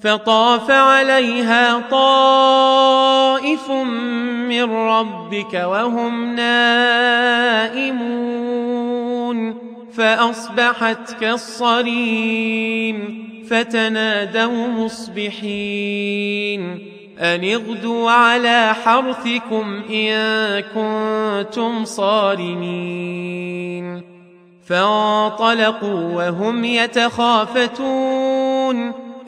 فطاف عليها طائف من ربك وهم نائمون فأصبحت كالصريم فتنادوا مصبحين أن اغدوا على حرثكم إن كنتم صارمين فانطلقوا وهم يتخافتون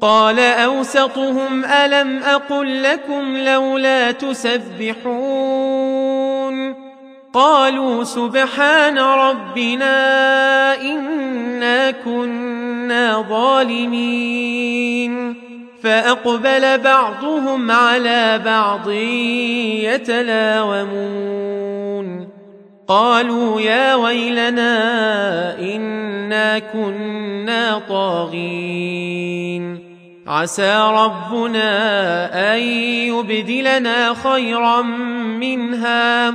قال أوسطهم ألم أقل لكم لولا تسبحون قالوا سبحان ربنا إنا كنا ظالمين فأقبل بعضهم على بعض يتلاومون قالوا يا ويلنا إنا كنا طاغين عسى ربنا أن يبدلنا خيرا منها.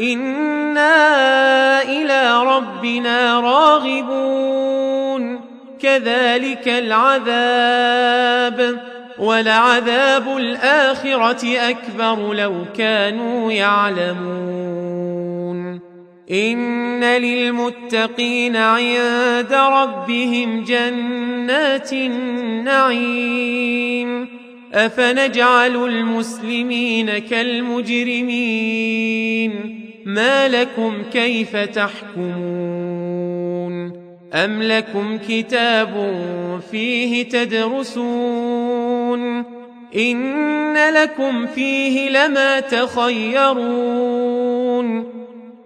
إنا إلى ربنا راغبون. كذلك العذاب. ولعذاب الآخرة أكبر لو كانوا يعلمون. ان للمتقين عند ربهم جنات النعيم افنجعل المسلمين كالمجرمين ما لكم كيف تحكمون ام لكم كتاب فيه تدرسون ان لكم فيه لما تخيرون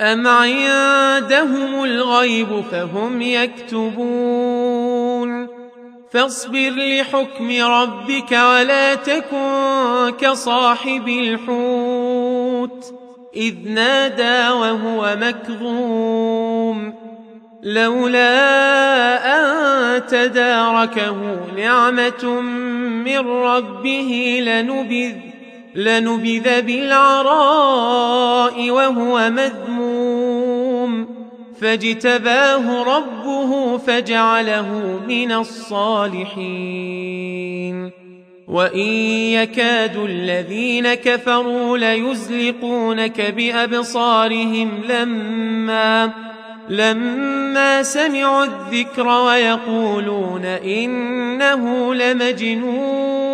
أم عندهم الغيب فهم يكتبون فاصبر لحكم ربك ولا تكن كصاحب الحوت إذ نادى وهو مكظوم لولا أن تداركه نعمة من ربه لنبذ لنبذ بالعراء وهو مذموم. فاجتباه ربه فجعله من الصالحين. وإن يكاد الذين كفروا ليزلقونك بأبصارهم لما لما سمعوا الذكر ويقولون إنه لمجنون.